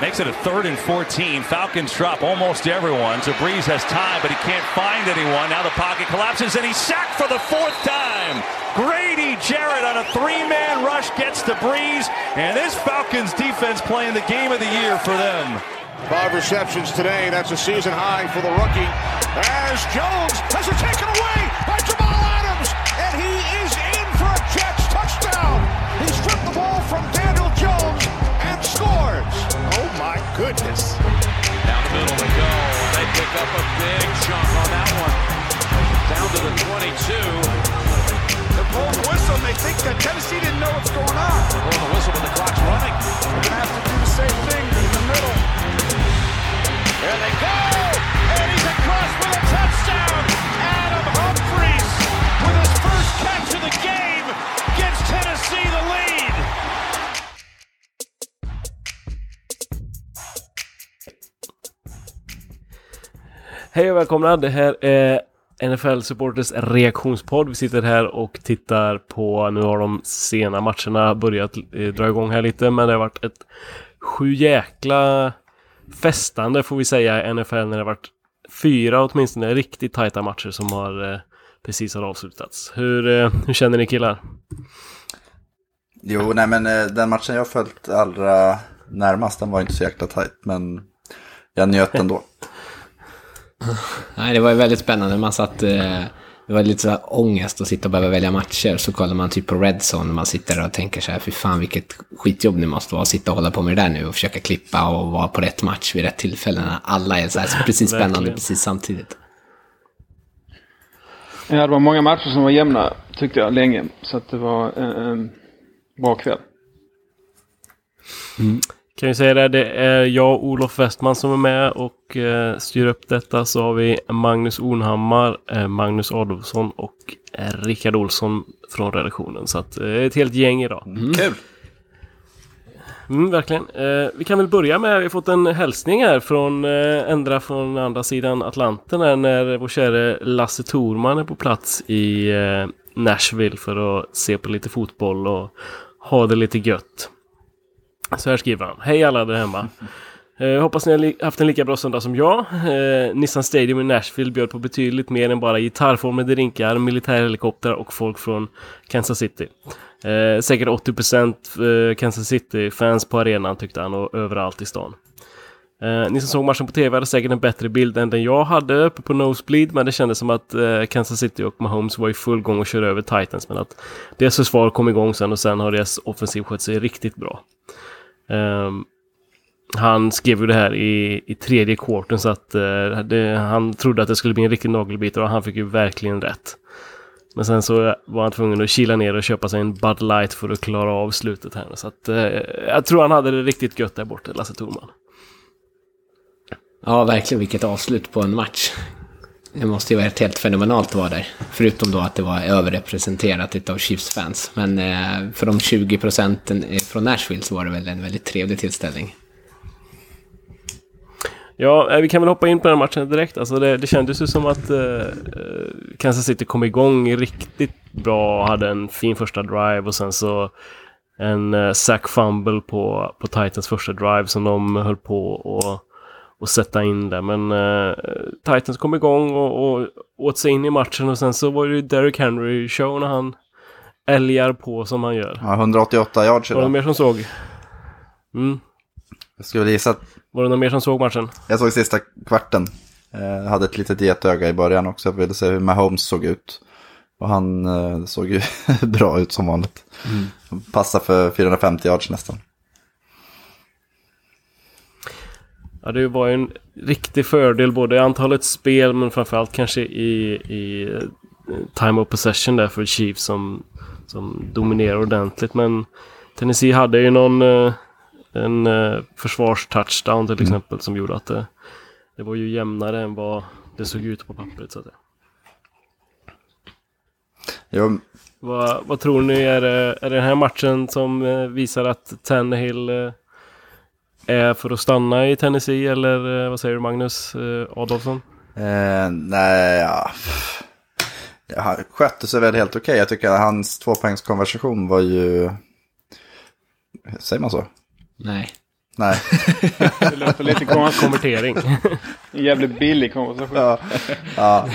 Makes it a third and 14. Falcons drop almost everyone. Breeze has time, but he can't find anyone. Now the pocket collapses, and he's sacked for the fourth time. Grady Jarrett on a three-man rush gets the Breeze, and this Falcons defense playing the game of the year for them. Five receptions today. That's a season high for the rookie. As Jones has it taken away goodness. Down the middle they go. They pick up a big chunk on that one. Down to the 22. The blown whistle, they think that Tennessee didn't know what's going on. Blowing the whistle, but the clock's running. They're going to have to do the same thing in the middle. There they go! And he's across with a touchdown! Hej och välkomna! Det här är NFL Supporters reaktionspodd. Vi sitter här och tittar på, nu har de sena matcherna börjat eh, dra igång här lite, men det har varit ett sju jäkla festande får vi säga i NFL när det har varit fyra åtminstone riktigt tajta matcher som har eh, precis har avslutats. Hur, eh, hur känner ni killar? Jo, nej men den matchen jag följt allra närmast, den var inte så jäkla tajt, men jag njöt ändå. Nej, det var ju väldigt spännande. Man satt... Eh, det var lite så ångest att sitta och behöva välja matcher. Så kollar man typ på Redzone och man sitter och tänker så här, fy fan vilket skitjobb det måste vara att sitta och hålla på med det där nu och försöka klippa och vara på rätt match vid rätt tillfälle. när Alla är så här så precis spännande precis samtidigt. Ja, det var många matcher som var jämna tyckte jag länge. Så att det var en, en bra kväll. Kan vi säga det, det är jag och Olof Westman som är med och eh, styr upp detta. Så har vi Magnus Ornhammar, eh, Magnus Adolfsson och eh, Rickard Olsson från redaktionen. Så att, eh, ett helt gäng idag. Kul! Mm, verkligen. Eh, vi kan väl börja med, vi har fått en hälsning här från eh, ändra från andra sidan Atlanten här, när vår käre Lasse Thorman är på plats i eh, Nashville för att se på lite fotboll och ha det lite gött. Så här skriver han. Hej alla där hemma. Eh, hoppas ni har li- haft en lika bra söndag som jag. Eh, Nissan Stadium i Nashville bjöd på betydligt mer än bara gitarrformade drinkar, militärhelikoptrar och folk från Kansas City. Eh, säkert 80% eh, Kansas City-fans på arenan tyckte han och överallt i stan. Eh, ni som såg matchen på TV hade säkert en bättre bild än den jag hade uppe på Nosebleed men det kändes som att eh, Kansas City och Mahomes var i full gång och körde över Titans men att deras försvar kom igång sen och sen har deras offensiv skött sig riktigt bra. Um, han skrev ju det här i, i tredje kvarten så att uh, det, han trodde att det skulle bli en riktig nagelbitare och han fick ju verkligen rätt. Men sen så var han tvungen att kila ner och köpa sig en Bud Light för att klara av slutet här. Så att uh, jag tror han hade det riktigt gött där borta, Lasse Thorman. Ja, verkligen vilket avslut på en match. Det måste ju varit helt fenomenalt att vara där. Förutom då att det var överrepresenterat utav Chiefs-fans. Men eh, för de 20 procenten eh, från Nashville så var det väl en väldigt trevlig tillställning. Ja, eh, vi kan väl hoppa in på den matchen direkt. Alltså det, det kändes ju som att eh, eh, Kansas City kom igång riktigt bra. Hade en fin första drive och sen så en eh, sack fumble på, på Titans första drive som de höll på och, och sätta in där. Men eh, Titans kom igång och, och åt sig in i matchen och sen så var det ju Derrick Henry show när han älgar på som han gör. Ja, 188 yards Var det idag. mer som såg? Mm. Jag skulle gissa att Var det någon mer som såg matchen? jag såg sista kvarten. Eh, hade ett litet getöga i början också. Jag ville se hur Mahomes såg ut. Och han eh, såg ju bra ut som vanligt. Passar för 450 yards nästan. Ja, det var ju en riktig fördel både i antalet spel men framförallt kanske i, i eh, time of possession där för Chiefs som, som dominerar ordentligt. Men Tennessee hade ju någon eh, en eh, försvarstouchdown till exempel som gjorde att det, det var ju jämnare än vad det såg ut på pappret. Så att säga. Jo, Vad, vad tror ni? Är det, är det den här matchen som visar att Tannehill eh, är för att stanna i Tennessee eller eh, vad säger du Magnus eh, Adolfsson? Eh, nej, ja. Han skötte sig väl helt okej. Jag tycker att hans tvåpoängskonversation var ju... Säger man så? Nej. Nej. Det låter lite. Konvertering. En jävligt billig konversation. Ja. ja.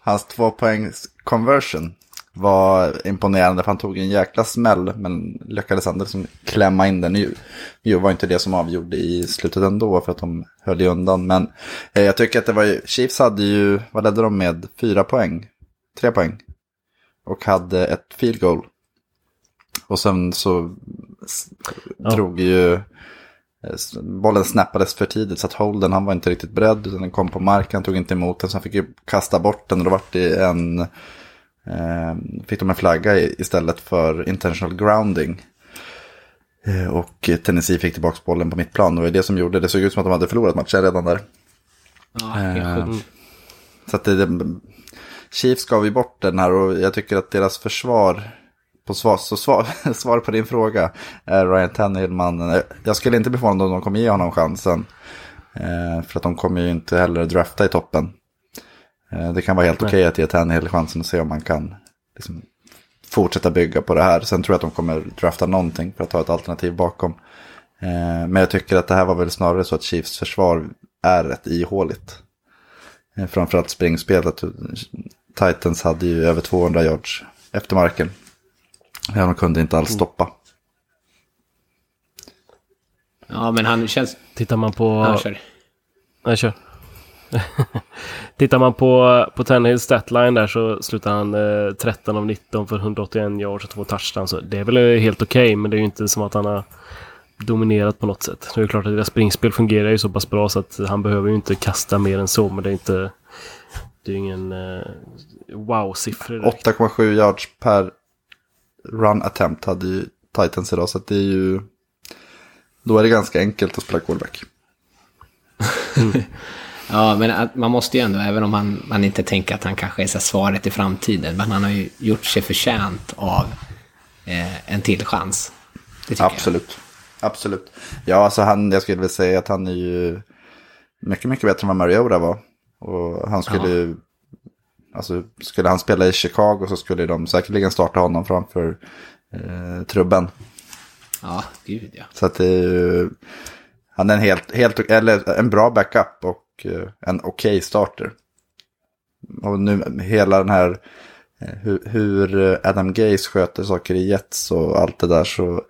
Hans två poängs conversion var imponerande för han tog en jäkla smäll men lyckades ändå liksom klämma in den. Nu, var inte det som avgjorde i slutet ändå för att de höll undan. Men eh, jag tycker att det var ju, Chiefs hade ju, vad ledde de med? Fyra poäng? Tre poäng? Och hade ett field goal. Och sen så Ja. drog ju eh, bollen snappades för tidigt så att Holden han var inte riktigt beredd utan den kom på marken, tog inte emot den så han fick ju kasta bort den och då vart det en fick de en flagga istället för intentional grounding. Eh, och Tennessee fick tillbaka bollen på mittplan och det var det som gjorde det såg ut som att de hade förlorat matchen redan där. Ja, sjukt. Så att det, Chiefs gav ju bort den här och jag tycker att deras försvar, på svar, så svar, svar på din fråga, är Ryan Tannehill mannen. Jag skulle inte bli förvånad om de kommer ge honom chansen. Eh, för att de kommer ju inte heller drafta i toppen. Eh, det kan vara helt okej att ge Tannehill chansen och se om man kan liksom, fortsätta bygga på det här. Sen tror jag att de kommer drafta någonting för att ha ett alternativ bakom. Eh, men jag tycker att det här var väl snarare så att Chiefs försvar är rätt ihåligt. Eh, Framförallt springspelet. Titans hade ju över 200 yards efter marken. Ja, de kunde inte alls stoppa. Ja, men han känns... Tittar man på... Ja, kör. Nej, kör. Tittar man på, på Tannehills statline där så slutar han eh, 13 av 19 för 181 yards och två touchdowns. Så det är väl eh, helt okej, men det är ju inte som att han har dominerat på något sätt. Det är klart att deras springspel fungerar ju så pass bra så att han behöver ju inte kasta mer än så, men det är inte... Det är ju ingen eh, wow-siffror. direkt. 8,7 yards per run attempt hade ju Titans idag. Så att det är ju... Då är det ganska enkelt att spela quarterback. Ja, men man måste ju ändå, även om man, man inte tänker att han kanske är så svaret i framtiden, men han har ju gjort sig förtjänt av eh, en till chans. Det Absolut. Absolut. Ja, alltså han, jag skulle vilja säga att han är ju mycket, mycket bättre än vad Mariota var. Och han skulle ju, alltså skulle han spela i Chicago så skulle de säkerligen starta honom framför eh, trubben. jag. Ja, gud ja. Så att det är ju, han är en helt, helt, eller en bra backup och eh, en okej starter. Och nu hela den här, eh, hur, hur Adam Gaze sköter saker i Jets och allt det där så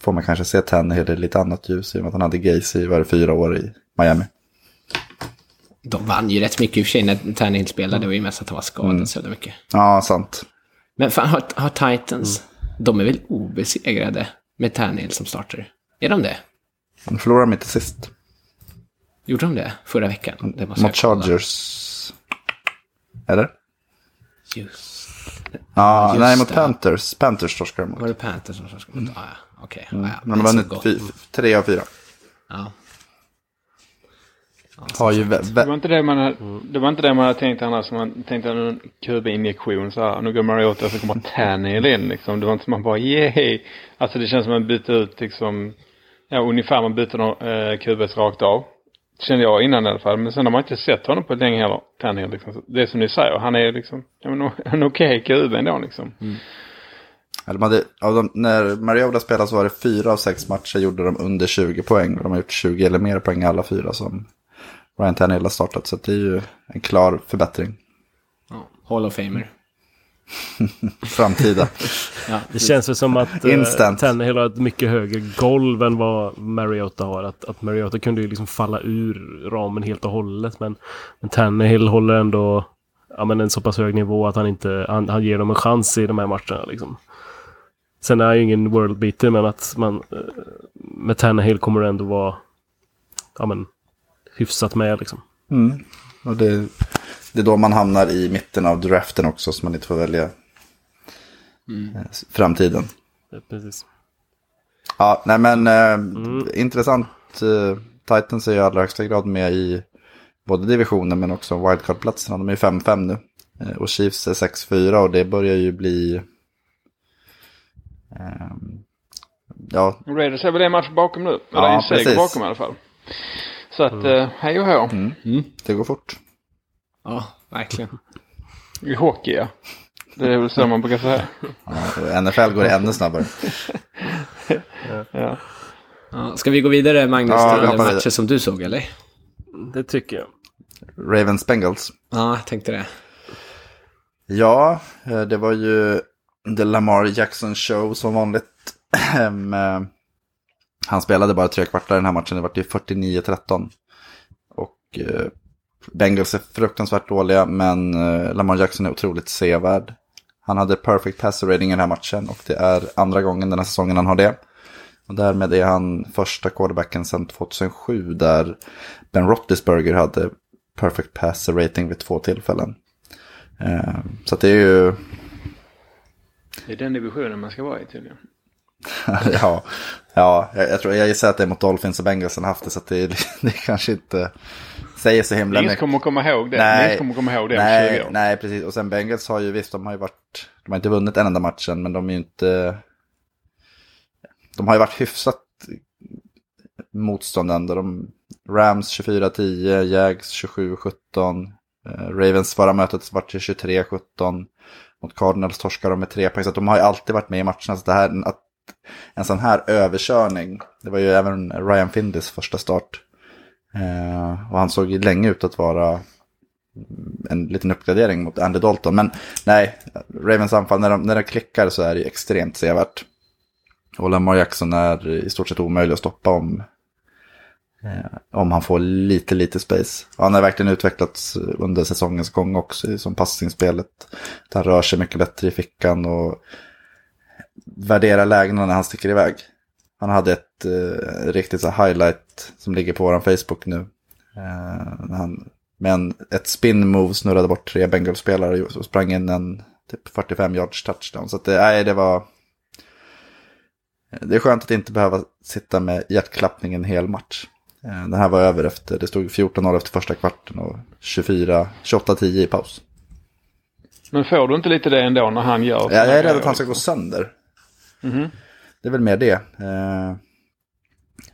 får man kanske se Tannehill i lite annat ljus i och med att han hade Gaze i var det, fyra år i Miami. De vann ju rätt mycket i och för sig när Tannehill spelade. Det var ju mest att han var skadad Mm. så mycket. Ja, sant. Men fan, har, har Titans, de är väl obesegrade med Tannehill som starter? Är de det? De förlorade mitt i sist. Gjorde de det förra veckan? Det måste Mot. Chargers. Eller? Just. Ja, just nej mot det. Panthers. Panthers torskade de Var mot. det Panthers som startade? Mm. Ah, ja, okej. Ah, ja. Men de gott. fy- tre av fyra. Ja. Ja, Har ju Det var inte det man hade, det var inte det man hade tänkt annars. Man tänkte en QB-injektion så här. Nu går Mariota och så kommer Tannehill in liksom. Det var inte som man bara yay. Alltså det känns som man byter ut liksom. Ja ungefär man byter eh, QBs rakt av. Kände jag innan i alla fall. Men sen har man inte sett honom på länge heller. Tannehill liksom. Det är som ni säger. Han är liksom ja, men, en okej QB ändå liksom. Eller de hade, av de, när Mariota spelade så var det fyra av sex matcher gjorde de under 20 poäng. De har gjort 20 eller mer poäng alla fyra som Ryan Tannehill har startat. Så det är ju en klar förbättring. ja. Hall of Famer. Framtida. Ja. Det känns väl som att Instant. Tannehill har ett mycket högre golv än vad Mariota har. Att, att Mariota kunde ju liksom falla ur ramen helt och hållet. Men, men Tannehill håller ändå ja, men en så pass hög nivå att han inte han, han ger dem en chans i de här matcherna. Liksom. Sen är han ju ingen world beater men att man eh, med Tannehill kommer det ändå vara ja, men, hyfsat med. Liksom. Mm. Och det, det är då man hamnar i mitten av draften också. Så man inte får välja eh, framtiden. Ja, Precis. Ja, nej men eh, intressant. Eh, Titans är i allra högsta grad med i både divisionen men också wildcard-platserna. De är 5-5 nu. Eh, och Chiefs är 6-4 och det börjar ju bli... ehm, ja, Raiders är väl en match bakom nu. Eller Ja, en seger bakom i alla fall. Så att eh, hej och hå. det går fort. Ja, verkligen. I hockey ja. Det är väl så man brukar säga. Ja, NFL går det ännu snabbare. Ja. Ja, ska vi gå vidare Magnus Ja, till matcher vidare. som du såg eller? Det tycker jag. Ravens Bengals. Ja, jag tänkte det. Ja, eh, det var ju The Lamar Jackson Show som vanligt. Eh, Han spelade bara tre kvartar i den här matchen, det var ju 49-13. Och eh, Bengals är fruktansvärt dåliga, men eh, Lamar Jackson är otroligt sevärd. Han hade perfect passer rating i den här matchen och det är andra gången den här säsongen han har det. Och därmed är han första quarterbacken sedan 2007 där Ben Roethlisberger hade perfect passer rating vid två tillfällen. Eh, Så det är ju, Det är den divisionen man ska vara i tydligen. ja, ja jag, jag tror jag gissar att det är mot Dolphins och Bengals han haft det så det, det kanske inte säger så himla Ingen mycket. kommer komma ihåg det. Nej. Ingen kommer komma ihåg det nej, 20 år. nej, precis. Och sen Bengals har ju visst, de har ju varit, de har inte vunnit en enda matchen, men de är ju inte, de har ju varit hyfsat motstånd ändå. De, Rams 24-10, Jags 27-17, eh, Ravens förra mötet vart till 23-17, mot Cardinals torskar de med tre poäng, så de har ju alltid varit med i matcherna. Så det här, att en sån här överkörning, det var ju även Ryan Findlays första start. Eh, och han såg ju länge ut att vara en liten uppgradering mot Andy Dalton. Men nej, Ravens anfall, när de, när de klickar så är det extremt sevärt. Och Lamar Jackson är i stort sett omöjlig att stoppa om, eh, om han får lite, lite space. Och han har verkligen utvecklats under säsongens gång också som passningsspelet. Han rör sig mycket bättre i fickan och värderar lägena när han sticker iväg. Han hade ett eh, riktigt så highlight som ligger på vår Facebook nu. Eh, han med en, ett spin move snurrade bort tre Bengals-spelare och sprang in en typ 45 yards touchdown. Så att det, nej, det var... Det är skönt att inte behöva sitta med hjärtklappning en hel match. Eh, Den här var över efter, det stod 14-0 efter första kvarten och 24, 28-10 i paus. Men får du inte lite det ändå när han gör Jag är rädd att han ska gå sönder. Mhm. Det är väl mer det. Eh,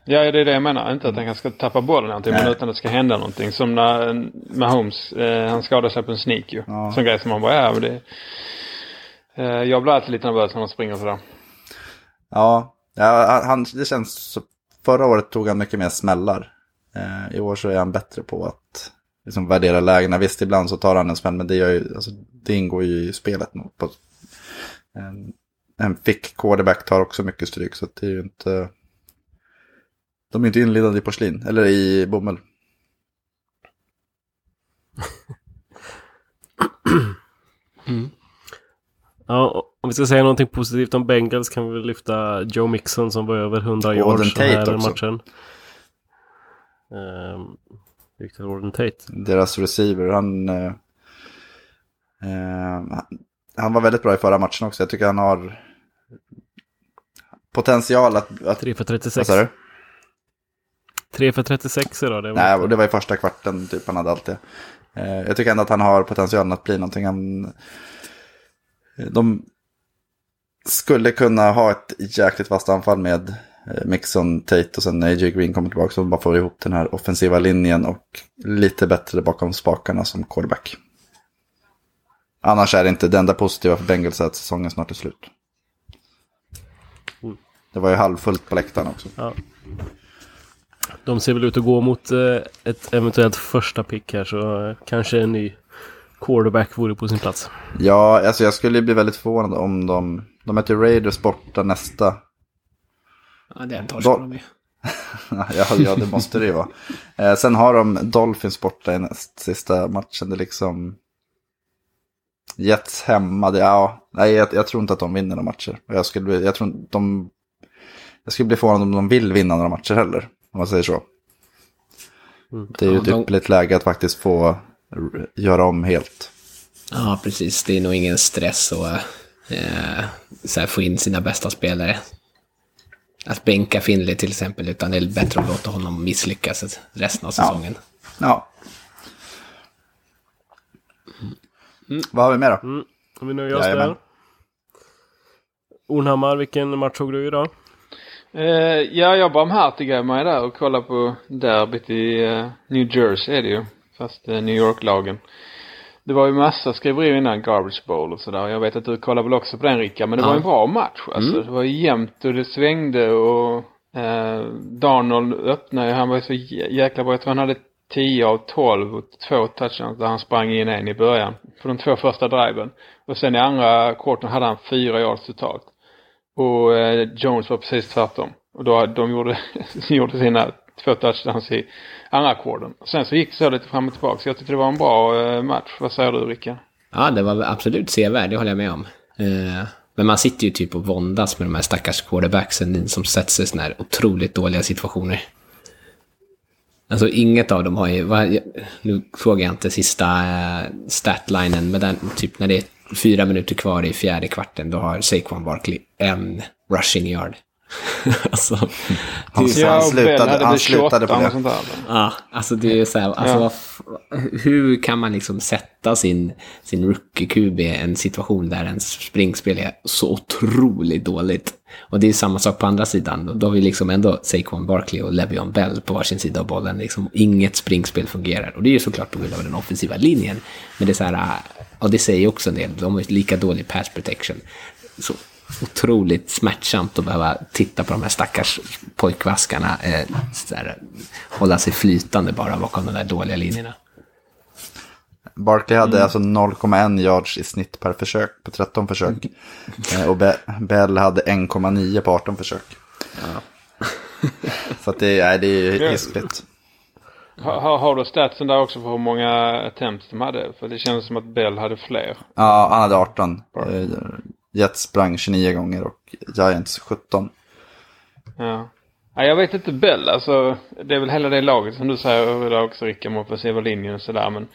Ja, det är det jag menar. Inte att han ska tappa bollen någonting, men utan att det ska hända någonting. Som när Mahomes, eh, han skadade sig på en sneak ju. Ja. Sån grej som man bara, ja men det... Eh, jag blir alltid lite nervös när han springer sådär. Ja, ja han, det känns så, Förra året tog han mycket mer smällar. Eh, I år så är han bättre på att liksom, värdera lägena. Visst, ibland så tar han en smäll, men det, gör ju, alltså, det ingår ju i spelet. På, en, en fick quarterback tar också mycket stryk, så det är ju inte... De är inte inlindade i porslin, eller i bomull. Ja, om vi ska säga någonting positivt om Bengals kan vi väl lyfta Joe Mixon som var över 100 Och yards den här också. matchen. Um, Victor Auden Tate. Deras receiver, han... Eh, eh, han- var väldigt bra i förra matchen också. Jag tycker han har potential att... att 3 för vad 36. sa du? 3 för 36 idag. Det var Nej, det var i första kvarten typ han hade allt det. Eh, jag tycker ändå att han har potentialen att bli någonting. Han, de skulle kunna ha ett jäkligt vasst anfall med eh, Mixon, Tate och sen när AJ Green kommer tillbaka. Så de bara får ihop den här offensiva linjen och lite bättre bakom spakarna som quarterback. Annars är det inte det enda positiva för Bengals att säsongen snart är slut. Det var ju halvfullt på läktaren också. De ser väl ut att gå mot eh, ett eventuellt första pick här så eh, kanske en ny quarterback vore på sin plats. Ja, alltså jag skulle bli väldigt förvånad om de... De möter Raiders borta nästa. Ja, det torskar Då- de ja, ja, det måste det ju vara. Eh, sen har de Dolphins borta i näst sista matchen. Det är liksom... Jets hemma, det, ja, nej, jag, jag tror inte att de vinner några matcher. Jag skulle, bli, jag tror inte de... Jag skulle bli förvånad om de vill vinna några matcher heller, om man säger så. Det är ju Ja, ett de- ypperligt läge att faktiskt få göra om helt. Ja, precis. Det är nog ingen stress att eh, så här, få in sina bästa spelare. Att bänka Finley till exempel, utan det är bättre att låta honom misslyckas resten av säsongen. Ja. Vad har vi mer då? Mm. Om vi nöjer oss Jajamän. där. Ornhammar, vilken match såg du idag? Eh, ja, jag barmhärtigade mig där och kollade på derbyt i eh, New Jersey är det ju. Fast eh, New York-lagen. Det var ju massa skriverier innan Garbage Bowl och sådär. Jag vet att du kollade väl också på den Rickard. Men det Ja. var en bra match. Alltså. Det var jämnt och det svängde och Eh, Darnold öppnade han var ju så jä- jäkla bra. Jag tror han hade 10 av 12 och två touchdowns där han sprang in en i början. För de två första driven. Och sen i andra quartern hade han fyra yards totalt. Och eh, Jones var precis tvärtom. Och då de gjorde, gjorde sina två touchdowns i andra quartern. Sen så gick det så lite fram och tillbaka. Så jag tyckte det var en bra eh, match. Vad säger du Rickard? Ja, det var absolut sevärd, det håller jag med om. Eh, Men man sitter ju typ och våndas med de här stackars quarterbacksen som sätts i sådana här otroligt dåliga situationer. Alltså inget av dem har ju, vad- nu frågar jag inte sista eh, statlinen, men den, typ när det är fyra minuter kvar i fjärde kvarten, då har Saquon Barkley en rushing yard. alltså, Han, det är- han, slutade, han slutade 28 på det. Ja, alltså det är så här, alltså Ja. hur kan man liksom sätta sin, sin rookie-QB i en situation där ens springspel är så otroligt dåligt? Och det är samma sak på andra sidan. Då har vi liksom ändå Saquon Barkley och Le'Veon Bell på varsin sida av bollen. Liksom inget springspel fungerar. Och det är ju såklart på grund av den offensiva linjen. Men det är så här, och det säger ju också en del, de har ju lika dålig pass protection. Så otroligt smärtsamt att behöva titta på de här stackars pojkvaskarna eh, så här, hålla sig flytande bara bakom de där dåliga linjerna. Barkley hade Mm. alltså 0,1 yards i snitt per försök på 13 försök. Eh, Och Be- Bell hade 1,9 på 18 försök. Så att det, nej, det är ju hiskligt. Har, har- du statsen där också för hur många attempts de hade? För det känns som att Bell hade fler. Ja, han hade 18. Eh, Jets sprang 29 gånger och Giants 17. Ja. ja. Jag vet inte Bell, alltså. Det är väl hela det laget som du säger där också Rickard med offensiva linjen och sådär. Men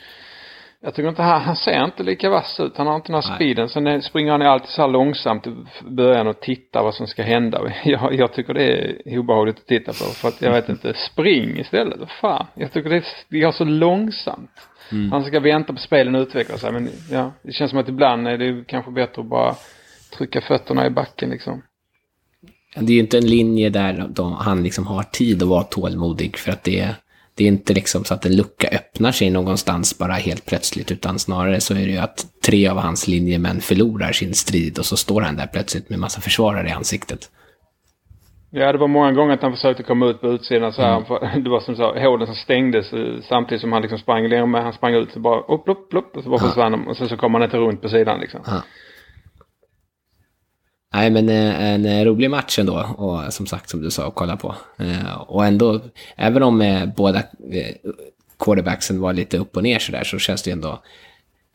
jag tycker inte han, han ser inte lika vass ut. Han har inte den här Nej. speeden. Sen springer han ju alltid så här långsamt i början och tittar vad som ska hända. Jag, jag tycker det är obehagligt att titta på. För att jag vet inte, spring istället. Fan. Jag tycker det, är- det går så långsamt. Han ska vänta på spelen att utveckla sig. Men ja, det känns som att ibland är det kanske bättre att bara trycka fötterna i backen liksom. Det är ju inte en linje där de, han liksom har tid att vara tålmodig för att det, är- det är inte liksom så att en lucka öppnar sig någonstans bara helt plötsligt utan snarare så är det ju att tre av hans linjemän förlorar sin strid och så står han där plötsligt med massa försvarare i ansiktet. Ja, det var många gånger att han försökte komma ut på utsidan så här. för Det var som så, hålen som stängdes eh, samtidigt som han liksom sprang längre med. Han sprang ut så bara upp, upp, upp och så bara försvann de. Och sen så kom han inte runt på sidan liksom. Ja. Nej, men eh, en eh, rolig match ändå, och som sagt som du sa, att kolla på. Eh, Och ändå, även om eh, båda eh, quarterbacksen var lite upp och ner sådär, så känns det ändå...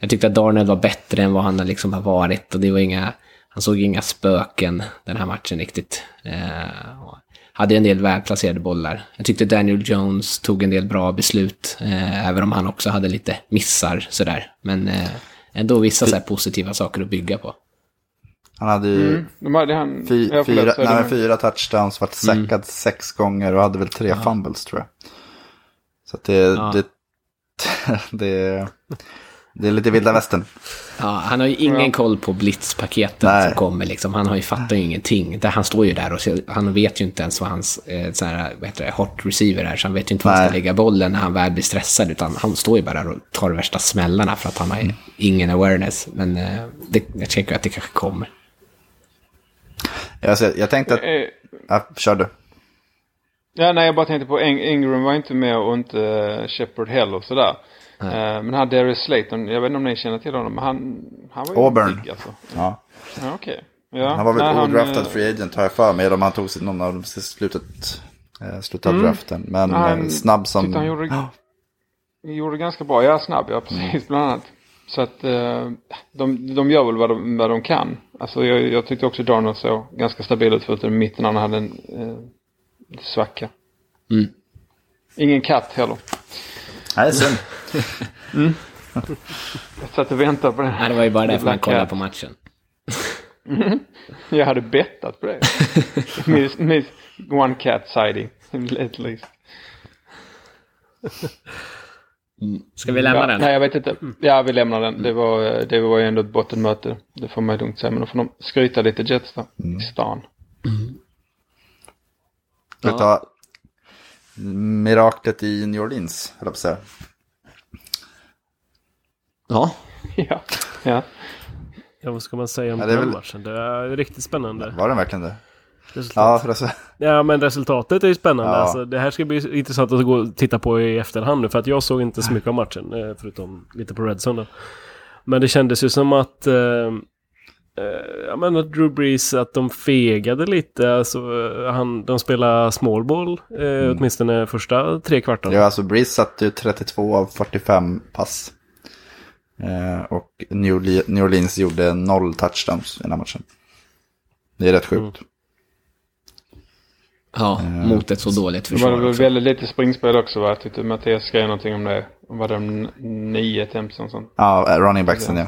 Jag tyckte att Darnell var bättre än vad han liksom har varit och det var inga... Han såg inga spöken den här matchen riktigt. Eh, och hade en del välplacerade bollar. Jag tyckte Daniel Jones tog en del bra beslut, eh, även om han också hade lite missar sådär. Men eh, ändå vissa så positiva saker att bygga på. Han hade ju Mm. De hade han... ja, förlåt, fyra, nej, fyra touchdowns, varit säckad sex gånger och hade väl tre fumbles tror jag. Så att det, Ja. det, det, det är lite vilda västern. Ja, han har ju ingen Ja. koll på blitzpaketet Nej. som kommer. Liksom. Han har ju fattar ju ingenting. Där han står ju där och ser, han vet ju inte ens vad hans eh, så här, vad heter det, hot receiver är. Så han vet ju inte var han ska lägga bollen när han väl blir stressad. Utan han står ju bara där och tar de värsta smällarna för att han har ingen awareness. Men eh, det, jag tänker att det kanske kommer. Jag, jag tänkte att, Eh, ja, kör du. Ja, nej, jag bara tänkte på Ing- Ingram var inte med och inte uh, Shepard heller och sådär. Eh, men han Darius Slayton, jag vet inte om ni känner till honom, men han, han var ju Auburn. big alltså. Ja. Ja, okej. Ja, Han var väl nej, han, odraftad eh, free agent har jag för mig. Eller om han tog sig någon av dem i slutet, eh, slutet av draften. Men Mm. Han eh, snabb som... han gjorde- Ja. Gjorde ganska bra, ja snabb, ja precis bland annat. Så att eh, de, de gör väl vad de, vad de kan. Alltså jag, jag tyckte också Darnold såg ganska stabil ut förutom i mitten när han hade en eh, svacka. Mm. Ingen katt heller. Nej, synd. Jag satt och väntade på det. Nej, det var ju bara därför man kollade på matchen. Jag hade bettat på det. miss, miss one cat sighting. At least. Ska vi lämna ja, den? Nej, jag vet inte. Ja, vi lämnar den. Det var, eh, det var ju ändå ett bottenmöte. Det får man lugnt säga. Men då får de skryta lite Jets då. I stan. Vi ta miraklet i New Orleans, höll jag på att säga. Ja. ja. Ja. Ja, vad ska man säga om Ja, den väl- matchen? Det är riktigt spännande. Var den verkligen det? Resultat. Ja, alltså, Ja, men resultatet är ju spännande. Ja. Alltså, det här ska bli intressant att gå och titta på i efterhand nu. För att jag såg inte så mycket av matchen, eh, förutom lite på Redzone. då. Men det kändes ju som att... Eh, eh, att Drew Brees, att de fegade lite. Alltså, eh, han, de spelade small ball, eh, åtminstone första tre kvartarna. ja, alltså Breeze satte ju 32 av 45 pass. Eh, och New Orle- New Orleans gjorde noll touchdowns i den här matchen. Det är rätt sjukt. Ja, mot ett så dåligt Det var försvar väl också. väldigt lite springspel också va? Jag tyckte Mattias skrev någonting om det. Var det nio attempts och sånt? Ja, eh, running backsen ja.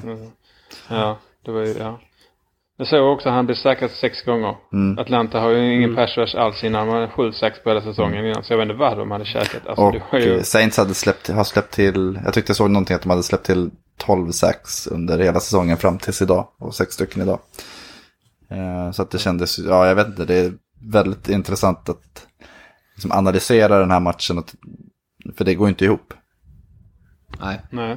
Ja, det var ju, ja. Jag såg också att han blev sackad sex gånger. Atlanta har ju ingen pass rush alls innan. Man har sju sacks på hela säsongen innan. Så jag vet inte vad de hade käkat. Alltså, Och ju... eh, Saints hade släppt, har släppt till, jag tyckte jag såg någonting att de hade släppt till 12 sacks under hela säsongen fram tills idag. Och sex stycken idag. Eh, så att det kändes, ja jag vet inte, det väldigt intressant att liksom analysera den här matchen. Att, för det går inte ihop. Nej. Nej.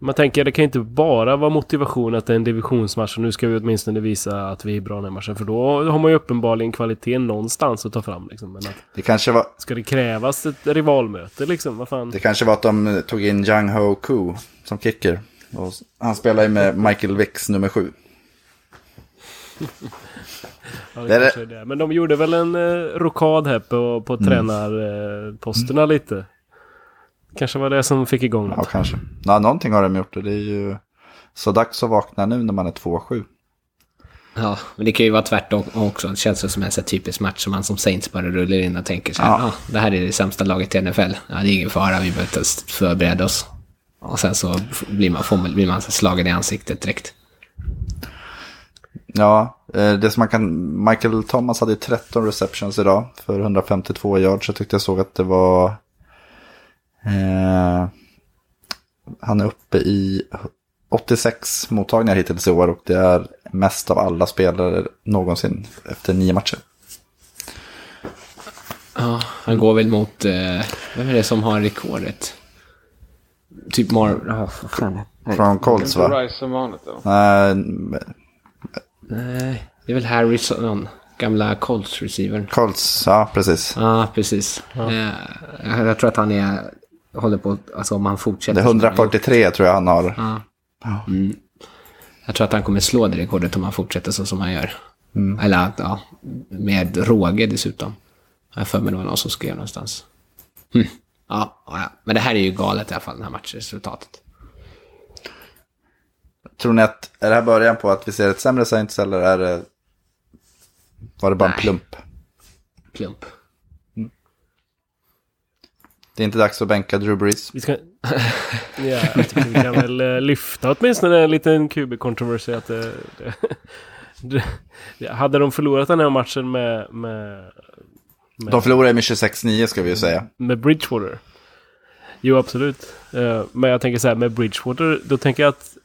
Man tänker det kan inte bara vara motivation att det är en divisionsmatch och nu ska vi åtminstone visa att vi är bra i den här matchen. För då har man ju uppenbarligen kvalitet någonstans att ta fram. Liksom. Men att, Det kanske var, ska det krävas ett rivalmöte liksom? Vad fan? det kanske var att de tog in Jang Ho Koo som kicker. Och han spelar ju med Michael Vicks nummer sju. Ja, det Det är det. Men de gjorde väl en eh, rokad här på, på tränarposterna lite. Kanske var det som fick igång Ja, något. kanske. Ja, någonting har de gjort och det är ju så dags att vakna nu när man är 2-7. Ja, men det kan ju vara tvärtom också. Det känns som en så typisk match som man som Saints bara rullar in och tänker så här, Ja. ah, det här är det sämsta laget i NFL. Ja, det är ingen fara, vi behöver inte förbereda oss. Och sen så blir man, får blir man slagen i ansiktet direkt. Ja, eh, det som man kan... Michael Thomas hade ju 13 receptions idag för 152 yards. Jag tyckte jag såg att det var... Eh, han är uppe i 86 mottagningar hittills i år och det är mest av alla spelare någonsin efter nio matcher. Ja, han går väl mot, eh, vem är det som har rekordet? Typ Mar... Fan. Från Colts va? Rice som vanligt då. Nej, Nej, det är väl Harrison, gamla Colts-receivern. Colts, ja precis. Ja, precis. Eh, jag tror att han är, håller på, alltså om han fortsätter. Det är som han har gjort. 143 tror jag han har. Jag tror att han kommer slå det rekordet om han fortsätter så som han gör. Eller att, ja, med råge dessutom. Jag har för mig det var någon som skrev någonstans. Hm. Ja, ja, men det här är ju galet i alla fall, det här matchresultatet. Tror ni att, är det här början på att vi ser ett sämre Saints eller är det, var det bara en Nej. plump? Plump. Det är inte dags att bänka Drew Brees. Vi ska... ja, jag tycker vi kan väl eh, lyfta åtminstone en liten QB-controversy. Att det, det, det, hade de förlorat den här matchen med, med, De förlorade med 26-9 ska vi ju säga. med Bridgewater? Jo, absolut. Eh, Men jag tänker så här, med Bridgewater, då tänker jag att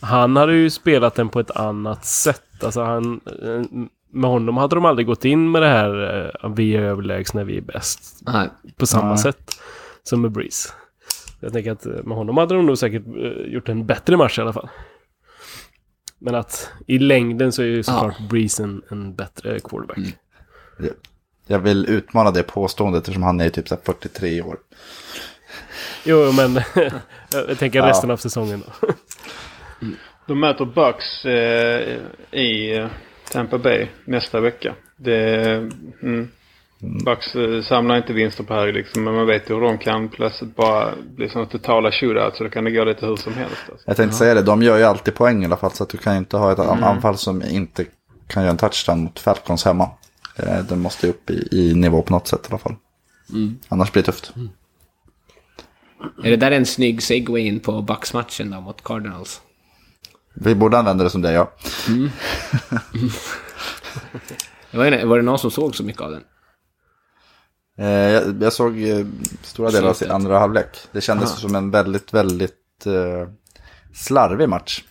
han hade ju spelat den på ett annat sätt. Alltså han, eh, med honom hade de aldrig gått in med det här eh, vi är överlägsna, vi är bäst. Nej, På samma Nej. sätt som med Breeze. Jag tänker att eh, med honom hade de nog säkert gjort en bättre match i alla fall. Men att i längden så är ju såklart Breeze en, en bättre quarterback. Jag vill utmana det påståendet eftersom han är typ så här 43 år. Jo, men jag tänker Ja. resten av säsongen då. De möter Bucks eh, i eh, Tampa Bay nästa vecka. Det, mm, Bucks eh, samlar inte vinster på hög liksom, men man vet ju hur de kan plötsligt bara bli sådana totala shootout så då kan det gå lite hur som helst. Alltså. Jag tänkte säga det, de gör ju alltid poäng i alla fall. Så att du kan ju inte ha ett an- anfall som inte kan göra en touchdown mot Falcons hemma. Eh, Den måste ju upp i, i nivå på något sätt i alla fall. Annars blir det tufft. är det där en snygg segway in på Bucks-matchen då mot Cardinals? Vi borde använda det som det, ja. Inte, var det någon som såg så mycket av den? Eh, Jag, jag såg eh, stora delar av Slutet. andra halvlek. Det kändes Aha. som en väldigt, väldigt eh, slarvig match.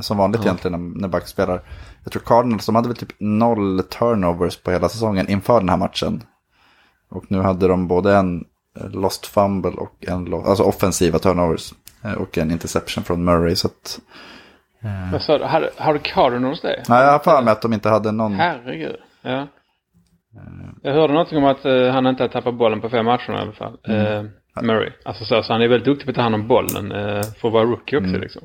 Som vanligt egentligen när, när Bucks spelar. Jag tror Cardinals, de hade väl typ noll turnovers på hela säsongen inför den här matchen. Och nu hade de både en lost fumble och en, alltså offensiva turnovers. Och en interception från Murray. Så att, Vad sa du? Har, har du Cardinals det? nej, jag har för mig att de inte hade någon. Herregud. Ja. Jag hörde någonting om att eh, han inte har tappat bollen på fem matcher i alla fall. Eh, Murray. Alltså så, så han är väldigt duktig på att ta hand om bollen eh, för att vara rookie också liksom.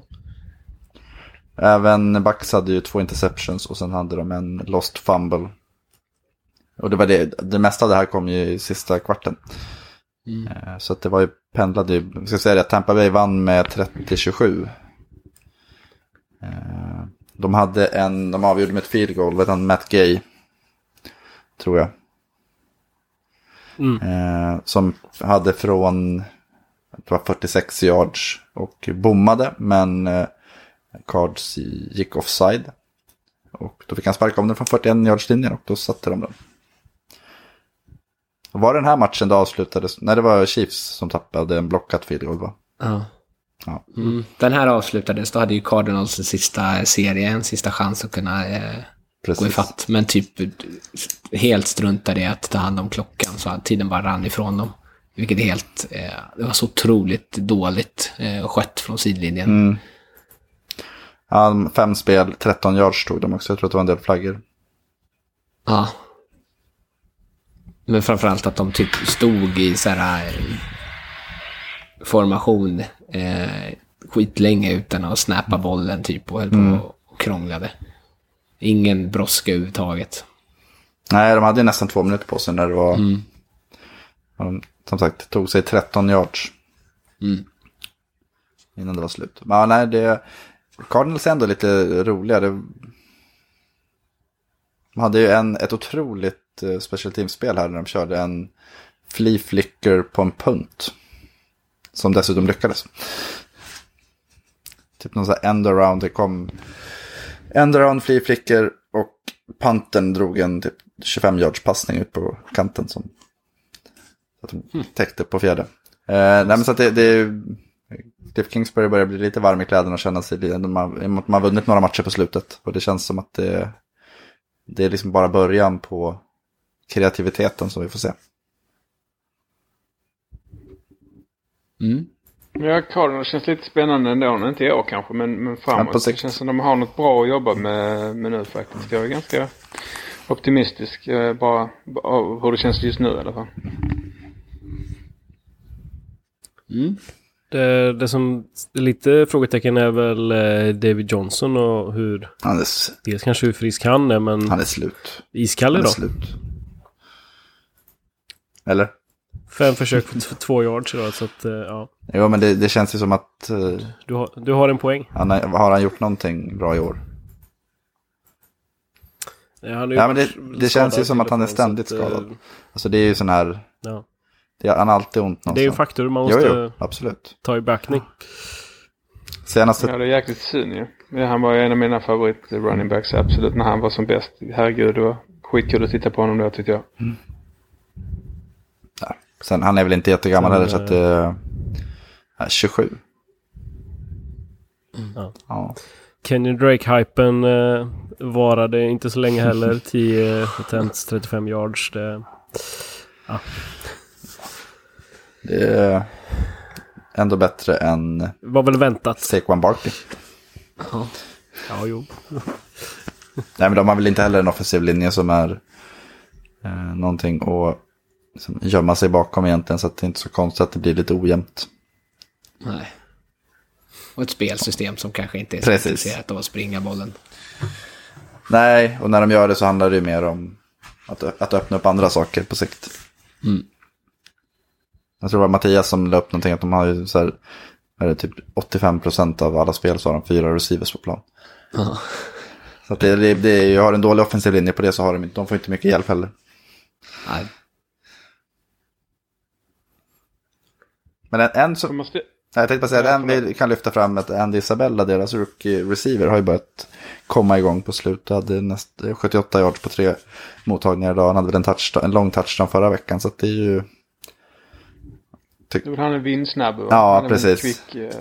Även Bucks hade ju två interceptions och sen hade de en lost fumble. Och det var det, det mesta av det här kom ju i sista kvarten. Eh, Så att det var ju pendlade ju, jag ska säga det, Tampa Bay vann med 30-27. De hade en, de avgjorde med ett field goal, vet han, Matt Gay. Tror jag. Eh, Som hade från, var 46 yards och bommade, men eh, Cards gick offside. Och då fick han sparka om den från 41 yards linjen och då satte de den. Och var det den här matchen det avslutades? Nej, det var Chiefs som tappade en blockat field goal va? Ja. Ja. Mm. Den här avslutades, då hade ju Cardinals en sista serie, en sista chans att kunna eh, gå ifatt. Men typ helt struntade i att ta hand om klockan så tiden bara rann ifrån dem. Vilket är helt, eh, det var så otroligt dåligt eh, skött från sidlinjen. Mm. Ja, fem spel, 13 yards tog de också. Jag tror att det var en del flaggor. Ja. Men framförallt att de typ stod i så här eh, formation eh, skitlänge utan att snappa bollen typ och höll på och krånglade. Ingen brådska överhuvudtaget. Nej, de hade nästan två minuter på sig när det var... Ja, de, som sagt, det tog sig 13 yards. Mm. Innan det var slut. Men nej, det... Cardinals är ändå lite roliga. Det... De hade ju en, ett otroligt eh, special team-spel här när de körde en flea flicker på en punt. Som dessutom lyckades. Typ någon sån här end around. Det kom end around, flea flicker och panten drog en typ 25 yards passning ut på kanten. Som, så att de täckte på fjärde. Eh, nej men så att det, det Cliff Kingsbury börjar bli lite varm i kläderna och känna sig, li- de har, i och med att man har vunnit några matcher på slutet. Och det känns som att det, det är liksom bara början på kreativiteten som vi får se. Mm. Ja, Cardinals känns lite spännande ändå. Inte år kanske, men, men Ja, framåt. på det känns som de har något bra att jobba med, med nu faktiskt. Jag är ganska optimistisk eh, bara av hur det känns just nu i alla fall. Mm. Det, det som är lite frågetecken är väl eh, David Johnson och hur, Han är, dels kanske hur frisk han är, men han är slut. iskall Han är idag. slut. Eller? Fem försök för två yards idag, så att eh, ja. Jo, men det, det känns ju som att eh, Du har, du har en poäng. han har, har han gjort någonting bra i år. Ja, han Ja, men det, det känns ju som att han är ständigt så att, eh, skadad. Alltså det är ju sån här, Ja. det, han har alltid ont någonstans. Det är ju en faktor man Jo, måste jo, absolut. ta i backning. Senaste, Ja, det är jäkligt synd ju. Ja, han var ju en av mina favorit running backs absolut när han var som bäst. Herregud, det var skitkul att titta på honom då tyckte jag. Sen, han är väl inte jättegammal Sen, heller så att det är 27. Ja. Ja. Kenny Drake-hypen eh, varade inte så länge heller. 10 attempts, 35 yards. Det, Det är ändå bättre än var väl väntat. Saquon Barkley. Ja, jo. Nej, men de har väl inte heller en offensiv linje som är eh, någonting att gömma sig bakom egentligen. Så att det är inte så konstigt att det blir lite ojämnt. Nej. Och ett spelsystem som kanske inte är så intresserat av att springa bollen. Nej, och när de gör det så handlar det ju mer om att, att öppna upp andra saker på sikt. Mm. Jag tror det var Mattias som la upp någonting att de har ju så här, är det typ 85% av alla spel så har de fyra receivers på plan. Ja. Så att det, det, det har en dålig offensiv linje på det så har de inte, de får inte mycket hjälp heller. Nej. Men en, en som, måste... Nej, Jag tänkte bara säga att en vi kan lyfta fram att Andy Isabella, deras rookie receiver, har ju börjat komma igång på slutet. Hade näst, 78 yards på tre mottagningar idag. Han hade väl en, touchdown, en lång touchdown förra veckan. Så det är ju... Var han en vindsnabb va? Ja, Han är precis. Quick, eh,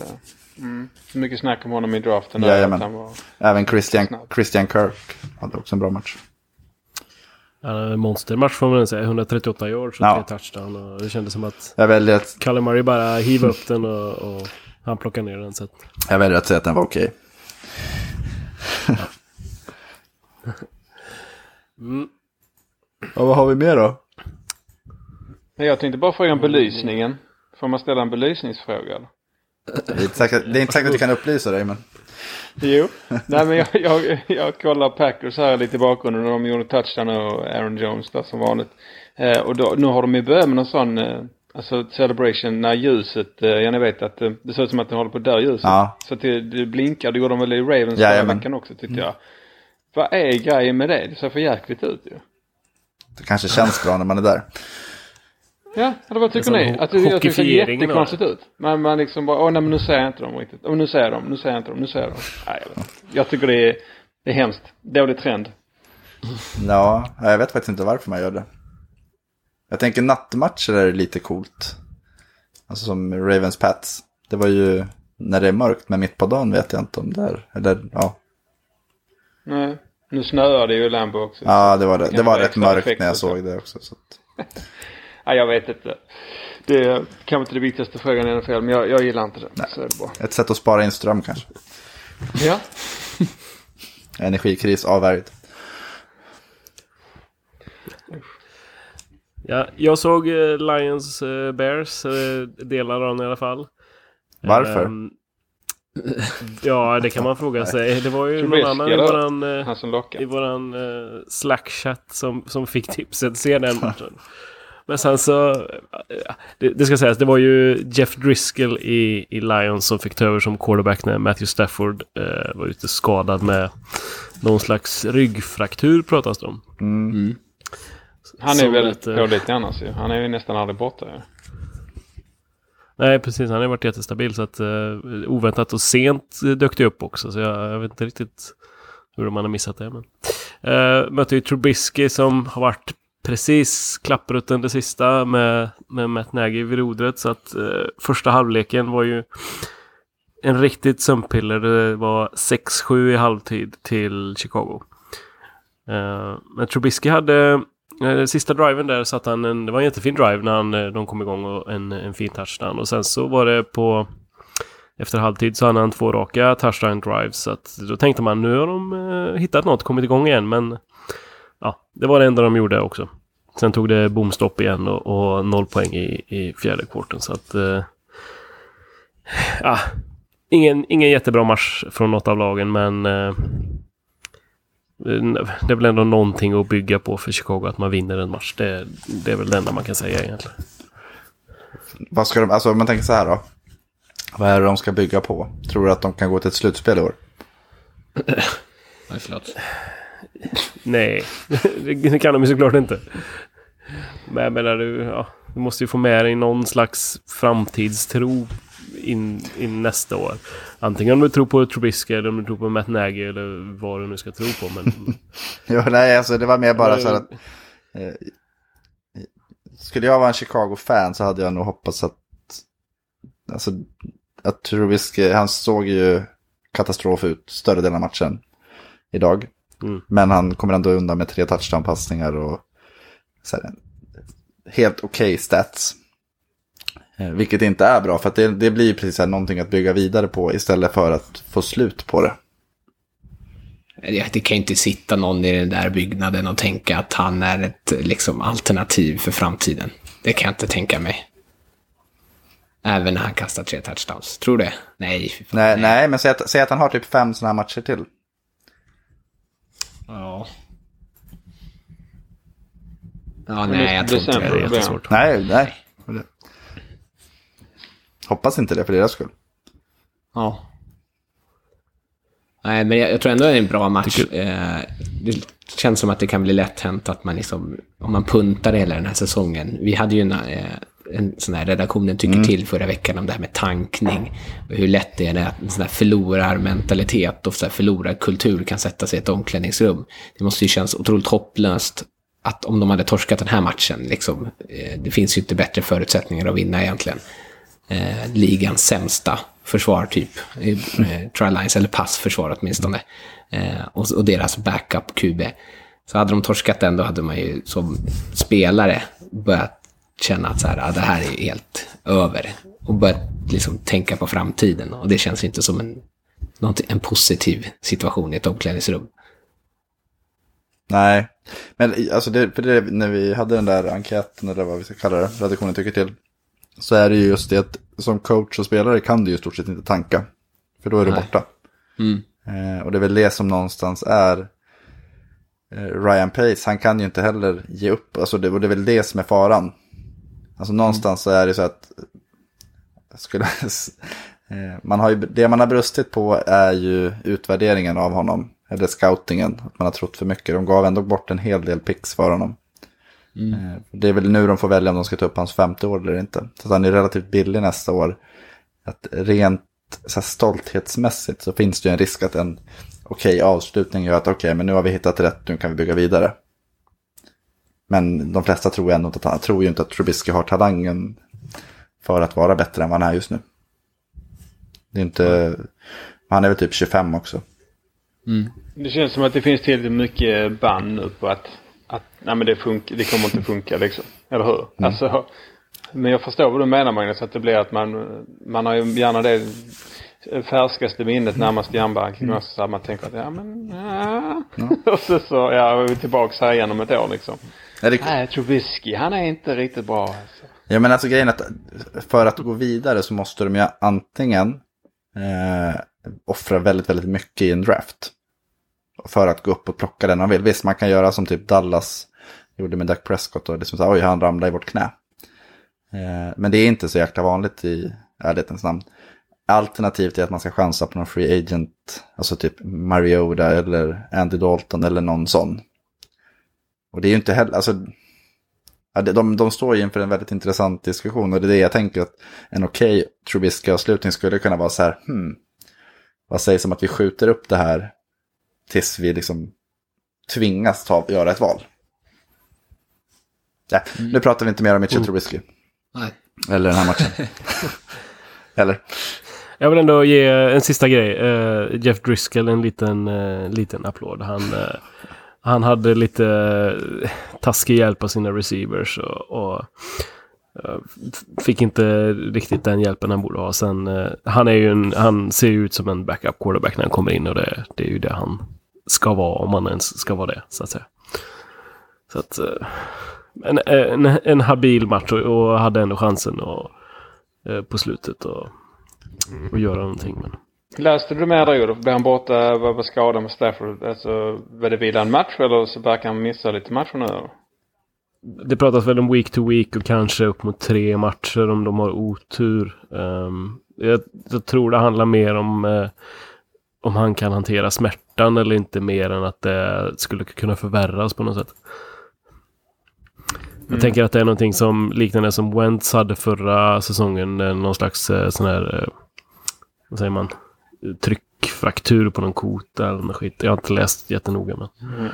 mm. Mycket snack om honom i draften. Där, Jajamän. var... Även Christian. Christian Kirk hade också en bra match. Ja, monstermatch får man väl säga. 138 yards och Ja. tre touchdown. Och det kändes som att Jag väljer att, Kalle Murray bara hiva upp den och, och han plockar ner den. Så att, jag väljer att säga att den var okej. Ja, vad har vi mer då? Nej, Jag tänkte bara fråga om belysningen. Får man ställa en belysningsfråga? eller? Det är inte säkert, det är inte säkert att vi kan upplysa dig, men... Jo, nej men jag, jag, jag kollar Packers här lite i bakgrunden de gjorde touchdown och Aaron Jones där som vanligt. Eh, och då, nu har de ju börjat med någon sån, eh, alltså celebration när ljuset, eh, ja ni vet att eh, det ser ut som att de håller på att dö ljuset. Ja. Så att det, det blinkar, det gjorde de väl i Ravens förra Jajamän. veckan också tyckte jag. Vad är grejen med det? Det ser för jäkligt ut ju. Det kanske känns bra när man är där. Ja, eller vad tycker sån ni? Att det, jag tycker det ser jättekonstigt ut. Man, man liksom bara, åh nej men nu ser jag inte dem riktigt. Åh nu ser jag dem, nu ser jag inte dem, nu ser jag dem. Nej, jag, jag tycker det är, det är hemskt. Dålig trend. Ja, jag vet faktiskt inte varför man gör det. Jag tänker nattmatcher är lite coolt. Alltså som Ravens Pats. Det var ju när det är mörkt, men mitt på dagen vet jag inte om det är. Eller ja, Nej, nu snöar det ju i Lambo också. ja det var, det. Det var rätt mörkt när jag såg det också. Så att, Nej, jag vet inte. Det är kanske inte det viktigaste frågan i NFL, men jag, jag gillar inte det. Så är det bra. ett sätt att spara in ström kanske. Ja. Energikris avvärjd. Ja, jag såg eh, Lions eh, Bears, eh, delar av den i alla fall. Varför? Ehm, ja, det kan man fråga sig. Det var ju någon annan i våran, i våran eh, Slack-chatt som, som fick tipset se den matchen. Men sen så, eh, det, det ska sägas, det var ju Jeff Driscoll i, i Lions som fick ta över som quarterback när Matthew Stafford eh, var ute skadad med någon slags ryggfraktur pratas det om. Mm. Han är Som väldigt eh, pålitlig annars ju. Han är ju nästan aldrig borta ju. Nej, precis. Han har varit jättestabil. Så att uh, oväntat och sent dök det upp också. Så jag, jag vet inte riktigt hur man har missat det. Men. Uh, mötte ju Trubisky som har varit precis klapprutten det sista med, med Matt Nagy vid rodret. Så att eh, första halvleken var ju en riktigt sömnpiller. Det var 6-7 i halvtid till Chicago. Eh, men Trubisky hade eh, Sista driven där satt han en, det var en jättefin drive när han, eh, de kom igång och en, en fin touchdown. Och sen så var det på, efter halvtid så hade han två raka touchdown drives. Så att då tänkte man nu har de eh, hittat något, kommit igång igen. Men ja, det var det enda de gjorde också. Sen tog det bomstopp igen och, och noll poäng i, i fjärde kvarten. Så att... Eh, ja, ingen, ingen jättebra match från något av lagen men... Eh, det är väl ändå någonting att bygga på för Chicago att man vinner en match. Det, det är väl det enda man kan säga egentligen. Vad ska de, alltså om man tänker så här då. Vad är det de ska bygga på? Tror du att de kan gå till ett slutspel i år? Nej, förlåt. Nej, det kan de ju såklart inte. Men jag menar, du, ja, du måste ju få med dig någon slags framtidstro in, in nästa år. Antingen om du tror på Trubisky eller om du tror på Matt Nagy eller vad du nu ska tro på. Men Jo, nej, alltså det var mer bara så här att... Eh, skulle jag vara en Chicago-fan så hade jag nog hoppats att... Alltså, att Trubisky, han såg ju katastrof ut större delen av matchen idag. Mm. Men han kommer ändå undan med tre touchdown-passningar och så här, helt okej stats. Eh, Vilket inte är bra, för det, det blir precis här någonting att bygga vidare på istället för att få slut på det. Det det kan ju inte sitta någon i den där byggnaden och tänka att han är ett liksom, alternativ för framtiden. Det kan jag inte tänka mig. Även när han kastar tre touchdowns. Tror du det? Nej, Nej, nej men säg att, säg att han har typ fem sådana här matcher till. Ja. Ja, nej, jag tror inte det är jättesvårt. Nej, nej. Hoppas inte det för deras skull. Ja. Nej, men jag, jag tror ändå det är en bra match. Eh, det känns som att det kan bli lätt hänt att man liksom, om man puntar hela den här säsongen. Vi hade ju en, eh, en sån här redaktionen tycker till förra veckan om det här med tankning. Och hur lätt det är att en sån här förlorarmentalitet och så här förlorarkultur kan sätta sig i ett omklädningsrum. Det måste ju kännas otroligt hopplöst att om de hade torskat den här matchen, liksom, eh, det finns ju inte bättre förutsättningar att vinna egentligen eh, ligans sämsta försvar typ. i, Eh, trial lines, eller passförsvar åtminstone. Eh, och, och deras backup QB. Så hade de torskat den då hade man ju som spelare börjat känna att så här, ah, det här är helt över. Och börjat liksom tänka på framtiden. Och det känns inte som en, en positiv situation i ett omklädningsrum. Nej, men alltså det, för det, när vi hade den där enkäten eller vad vi ska kalla det, redaktionen tycker till. Så är det ju just det att som coach och spelare kan du ju i stort sett inte tanka. För då är du Nej. borta. Mm. Eh, och det är väl det som någonstans är eh, Ryan Pace. Han kan ju inte heller ge upp. Alltså det, och det är väl det som är faran. Alltså någonstans så är det så att skulle, eh, man har ju, det man har brustit på är ju utvärderingen av honom. Eller scoutingen. Att man har trott för mycket. De gav ändå bort en hel del picks för honom. Eh, Det är väl nu de får välja om de ska ta upp hans femte år eller inte. Så han är relativt billig nästa år. Att rent så här, stolthetsmässigt så finns det ju en risk att en okej avslutning gör att okej, men nu har vi hittat rätt, nu kan vi bygga vidare. Men de flesta tror ändå inte att han tror ju inte att Trubisky har talangen för att vara bättre än vad han är just nu. Det är inte, han är väl typ 25 också. Det känns som att det finns tillräckligt mycket band nu på att, att nej men det, funkar, det kommer inte funka liksom. Eller hur? Alltså, men jag förstår vad du menar Magnus, att det blir att man, man har ju gärna det färskaste minnet närmast hjärnbanken. Mm. Så att man tänker att ja men ja. Och så, så ja, är vi tillbaka här igen om ett år liksom. Ja, det, Nej, Trubisky, han är inte riktigt bra alltså. Ja men alltså grejen är att för att gå vidare så måste de ju antingen eh, offra väldigt, väldigt mycket i en draft. För att gå upp och plocka den man vill. Visst, man kan göra som typ Dallas gjorde med Dak Prescott och liksom så här, oj, han ramlade i vårt knä. Eh, men det är inte så jäkla vanligt i ärlighetens namn. Alternativt är att man ska chansa på någon free agent, alltså typ Mariota eller Andy Dalton eller någon sån. Och det är ju inte heller, alltså Ja, de, de, står ju inför en väldigt intressant diskussion och det är det jag tänker att en okej Trubisky-avslutning skulle kunna vara så här, hmm, vad sägs om att vi skjuter upp det här tills vi liksom tvingas ta, göra ett val. Ja, Nu pratar vi inte mer om Mitchell Trubisky, Nej. eller den här matchen. eller? Jag vill ändå ge en sista grej. Eh, Jeff Driscoll en liten, eh, liten applåd. Han, eh, han hade lite eh, taskig hjälp av sina receivers och, och eh, fick inte riktigt den hjälpen han borde ha. Sen, eh, han, är ju en, han ser ju ut som en backup quarterback när han kommer in och det, det är ju det han ska vara om han ens ska vara det, så att säga. Så att, en, en, en habil match och, och hade ändå chansen och, på slutet och, och göra någonting. Men... Läste du mer då? Då blev han borta, vad var skadan med Stafford? Alltså, var det vila en match eller så verkar han missa lite matcher nu? Det pratas väl om week to week och kanske upp mot tre matcher om de har otur. Ehm, jag, jag tror det handlar mer om eh, om han kan hantera smärtan eller inte mer än att det skulle kunna förvärras på något sätt. Jag tänker att det är någonting som liknande som Wentz hade förra säsongen. eh, Någon slags eh, sån här, vad säger man, tryckfraktur på någon kota eller något skit. Jag har inte läst jättenoga men.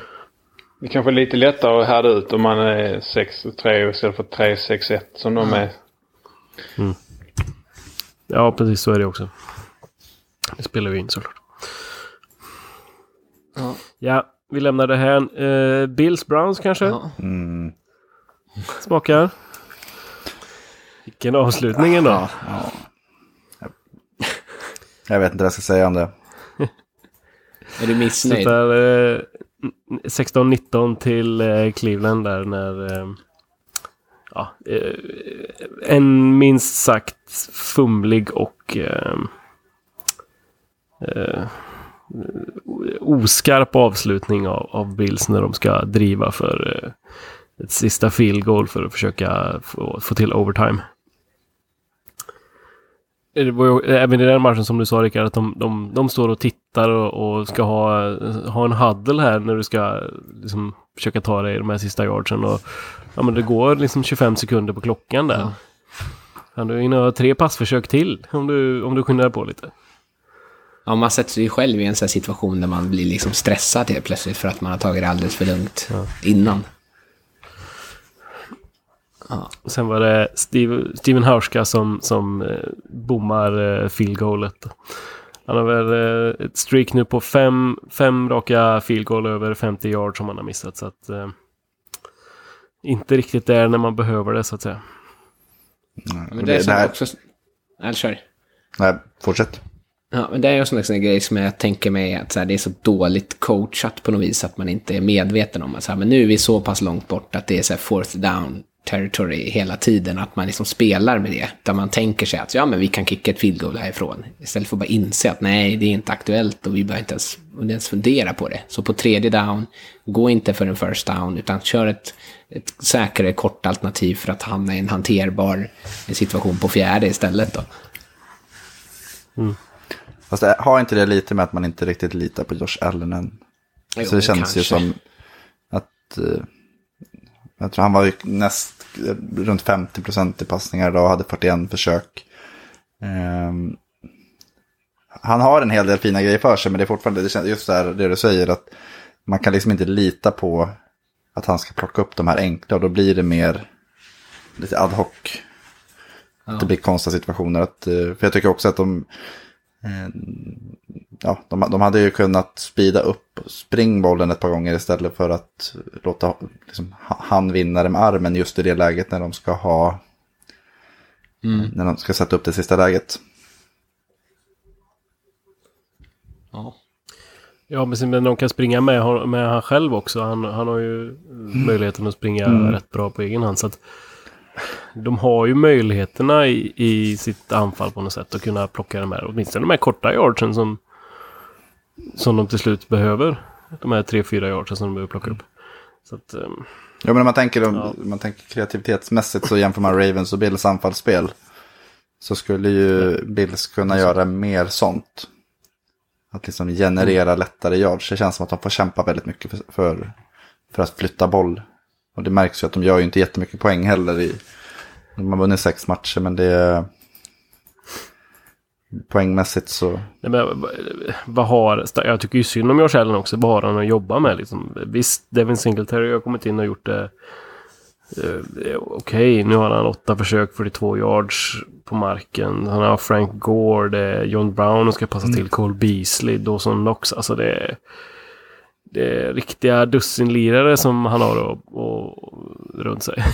Det kanske är lite lättare att härda ut om man är 6-3 istället för 3-6-1 som de är. Ja, precis så är det också. Det spelar ju in såklart. Ja. Ja, vi lämnar det här. Eh, Bills Browns kanske? Ja. Mm. Smakar. Vilken avslutning ändå. Ja, ja. Jag vet inte vad jag ska säga om det. Är du missnöjd? Slutar eh, 16-19 till eh, Cleveland där när... Eh, ja, eh, en minst sagt fumlig och... Eh, eh, oskarp avslutning av, av Bills när de ska driva för eh, ett sista field goal för att försöka få, få till overtime. Det var ju, även i den matchen som du sa Rickard, att de, de, de står och tittar och, och ska ha, ha en huddle här när du ska liksom, försöka ta dig de här sista yardsen. Och, ja, men det går liksom 25 sekunder på klockan där. Ja. Kan du hinna ha tre passförsök till om du, om du skyndar på lite. Ja, man sätter sig själv i en sån situation där man blir liksom stressad helt plötsligt för att man har tagit det alldeles för lugnt innan. Och sen var det Steve, Steven Hauska som, som eh, bommar eh, field goalet. Han har väl eh, ett streak nu på fem, fem raka field goal över 50 yards som han har missat. Så att, eh, inte riktigt där när man behöver det så att säga. Men Och det är det som här- också... Nej, kör. Nej, fortsätt. Ja, men det är ju en sån där grej som jag tänker mig att så här, det är så dåligt coachat på något vis att man inte är medveten om att så här, men nu är vi så pass långt bort att det är så här fourth down territory hela tiden, att man liksom spelar med det. Där man tänker sig att ja, men vi kan kicka ett field goal härifrån. Istället för att bara inse att nej, det är inte aktuellt och vi behöver inte ens, inte ens fundera på det. Så på tredje down, gå inte för en first down, utan kör ett, ett säkrare kort alternativ för att hamna i en hanterbar situation på fjärde istället. Då. Fast det, har inte det lite med att man inte riktigt litar på Josh Allen än? Jo, så det känns kanske. ju som att... eh, jag tror han var ju näst runt 50 procent i passningar idag och hade 41 försök. Ehm, han har en hel del fina grejer för sig men det är fortfarande det känns, just det, här, det du säger att man kan liksom inte lita på att han ska plocka upp de här enkla och då blir det mer lite ad hoc. Det blir konstiga situationer. Att, eh, för jag tycker också att de, ja, de, de hade ju kunnat speeda upp springbollen ett par gånger istället för att låta liksom, ha- han vinna det med armen just i det läget när de ska ha när de ska sätta upp det sista läget. Ja. Ja, men men de kan springa med, med han själv också. Han, han har ju möjligheten att springa rätt bra på egen hand. Så att de har ju möjligheterna i, i sitt anfall på något sätt att kunna plocka de här, åtminstone de här korta yardsen som, som de till slut behöver. De här tre, fyra yardsen som de behöver plocka upp. Så att, ehm, Ja, men om man tänker, om, Ja. man tänker kreativitetsmässigt så jämför man Ravens och Bills anfallsspel. Så skulle ju Bills kunna göra mer sånt. Att liksom generera lättare yards. Det känns som att de får kämpa väldigt mycket för, för, för att flytta boll. Och det märks ju att de gör ju inte jättemycket poäng heller. I, de har vunnit sex matcher men det är... Poängmässigt så... Nej, men, vad- har, jag tycker ju synd om Josh Allen också. Vad har han att jobba med? Liksom? Visst, Devin Singletary har kommit in och gjort det. eh, Okej, nu har han åtta försök, 42 yards på marken. Han har Frank Gore, det är John Brown och ska passa till Cole Beasley, Dawson Knox. Alltså det är, det riktiga dussinlirare som han har och, och, runt sig.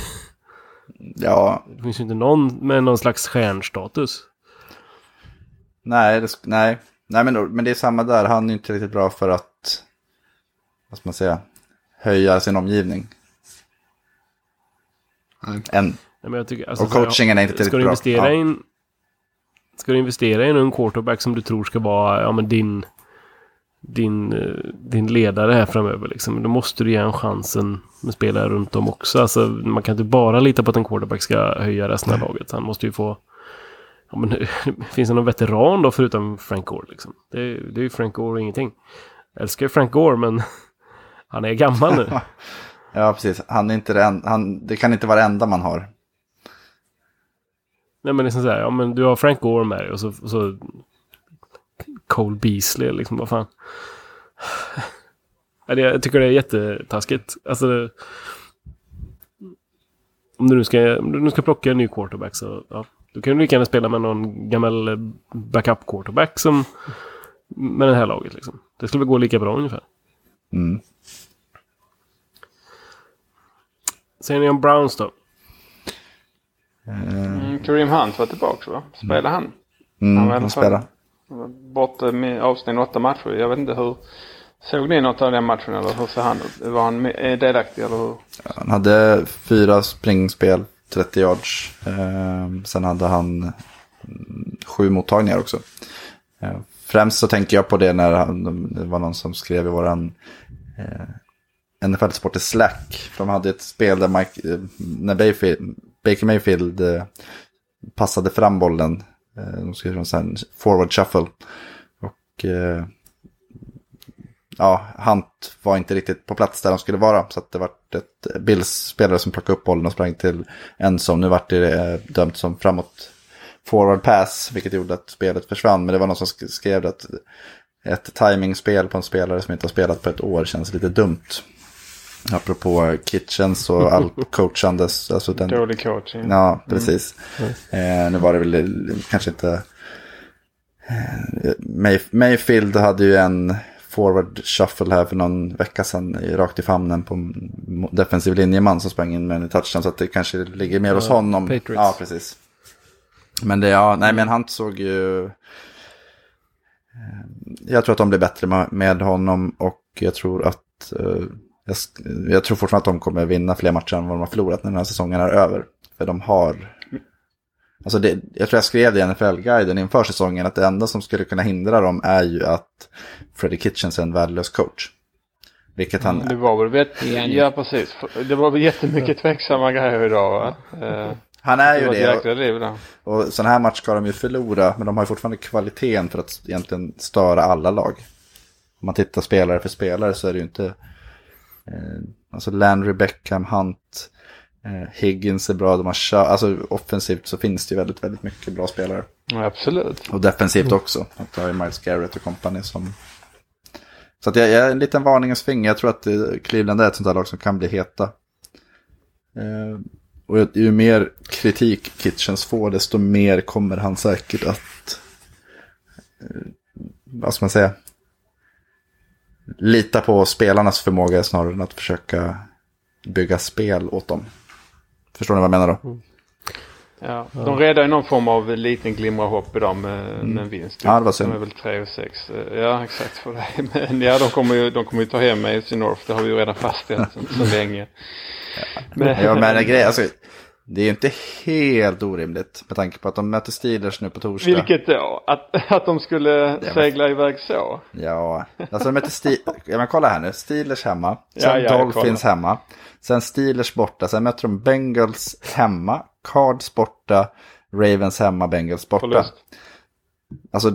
Ja, Det finns ju inte någon med någon slags stjärnstatus. nej, det, nej. nej men, men det är samma där. Han är inte riktigt bra för att... Vad ska man säga? Höja sin omgivning. Nej. Än. Nej, men jag tycker, alltså, Och coachingen är inte Ska tillräckligt du bra. investera Ja. i en... Ska du investera i en ung quarterback som du tror ska vara ja, men din, din, eh, din ledare här framöver liksom. Då måste du ge en chansen med spelare runt om också. Alltså, man kan inte bara lita på att en quarterback ska höja resten av laget. Han måste ju få... Ja, men, finns det någon veteran då förutom Frank Gore? Liksom? Det, är- det är ju Frank Gore och ingenting. Jag älskar Frank Gore men han är gammal nu. Ja, precis. Han är inte det, en, han, det kan inte vara det enda man har. Nej men liksom såhär, ja men du har Frank Gore med dig och så, och så Cole Beasley liksom, vad fan. Jag tycker det är jättetaskigt. Alltså, det, om, du nu ska, om du nu ska plocka en ny quarterback så, ja, då kan du lika gärna spela med någon gammal eh, backup quarterback som med det här laget liksom. Det skulle väl gå lika bra ungefär. Mm. Säger ni om Browns då? Mm, Kareem Hunt var tillbaka va? Spelar han? Mm, men han fan. Borta med avstängd åtta matcher. Jag vet inte hur... Såg ni något av den matchen eller hur ser han ut? Var han delaktig eller hur? Han hade fyra springspel, 30 yards. Ehm, sen hade han mm, sju mottagningar också. Ehm, främst så tänker jag på det när han, det var någon som skrev i våran eh, NFL Sport i Slack. För de hade ett spel där Mike, eh, när Bayfield, Baker Mayfield eh, passade fram bollen. Eh, de skrev en sån forward shuffle. Och eh, ja, Hunt var inte riktigt på plats där de skulle vara. Så att det var ett Bills-spelare som plockade upp bollen och sprang till en som nu vart eh, det dömt som framåt forward pass. Vilket gjorde att spelet försvann. Men det var någon som skrev att ett timingspel på en spelare som inte har spelat på ett år känns lite dumt. Apropå Kitchens och all coachandes. Alltså den, Dålig coaching. Ja, precis. Eh, nu var det väl kanske inte... Eh, May, Mayfield hade ju en forward shuffle här för någon vecka sedan rakt i famnen på en defensiv linjeman som sprang in med en touchdown. Så att det kanske ligger mer hos honom. Patriots. Ja, precis. Men det, ja, nej men han såg ju... eh, jag tror att de blir bättre med, med honom och jag tror att eh, jag, jag tror fortfarande att de kommer vinna fler matcher än vad de har förlorat när den här säsongen är över. För de har... Alltså det, jag tror jag skrev det i NFL-guiden inför säsongen att det enda som skulle kunna hindra dem är ju att Freddie Kitchens är en värdelös coach. Vilket han... Det var väl vet, Igen. ja precis. Det var väl jättemycket tveksamma grejer idag va? Eh, Han är Det ju det. jäkla liv där. Och sån här match ska de ju förlora, men de har ju fortfarande kvaliteten för att egentligen störa alla lag. Om man tittar spelare för spelare så är det ju inte... Eh, alltså Landry Beckham, Hunt, eh, Higgins är bra, de har kö- Alltså offensivt så finns det ju väldigt, väldigt mycket bra spelare. Ja, absolut. Och defensivt också. Att du har ju Miles Garrett och company som... Så att jag, jag är en liten varningens finger. Jag tror att eh, Cleveland är ett sånt här lag som kan bli heta. Eh, och ju mer kritik Kitchens får, desto mer kommer han säkert att... Eh, vad ska man säga? Lita på spelarnas förmåga snarare än att försöka bygga spel åt dem. Förstår ni vad jag menar då? Ja. De räddar ju någon form av liten glimmerhopp idag med, med en vinst. Ja, det var synd. De är väl 3 och 6. Ja, exakt för det. Men ja, de kommer ju, de kommer ju ta hem AFC North. Det har vi ju redan fastställt så, så länge. Men, Ja, men en grej, alltså, det är inte helt orimligt med tanke på att de möter Steelers nu på torsdag. Vilket då? Att, att de skulle men- segla iväg så? Ja, alltså de möter Steelers, ja, men kolla här nu, Steelers hemma, sen Ja, ja, Dolphins hemma, sen Steelers borta, sen möter de Bengals hemma, Cards borta, Ravens hemma, Bengals borta. Förlust. Alltså,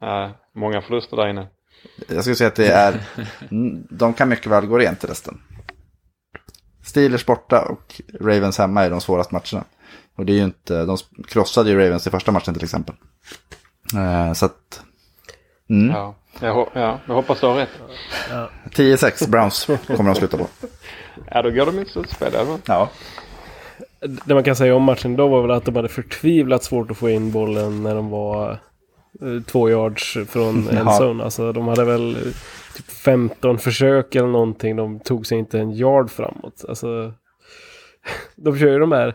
Ja, många förluster där inne. jag skulle säga att det är, de kan mycket väl gå rent i resten. Steelers borta och Ravens hemma är de svåraste matcherna. Och det är ju inte, de krossade ju Ravens i första matchen till exempel. Eh, så att, mm. Ja, jag, ja, jag hoppas du har rätt. 10-6 Browns kommer de sluta på. Ja, då går de i slutspel. Eller? Ja. Det man kan säga om matchen då var väl att de hade förtvivlat svårt att få in bollen när de var eh, två yards från Ja. endzone. Alltså de hade väl typ 15 försök eller någonting. De tog sig inte en yard framåt. Alltså, de kör ju de här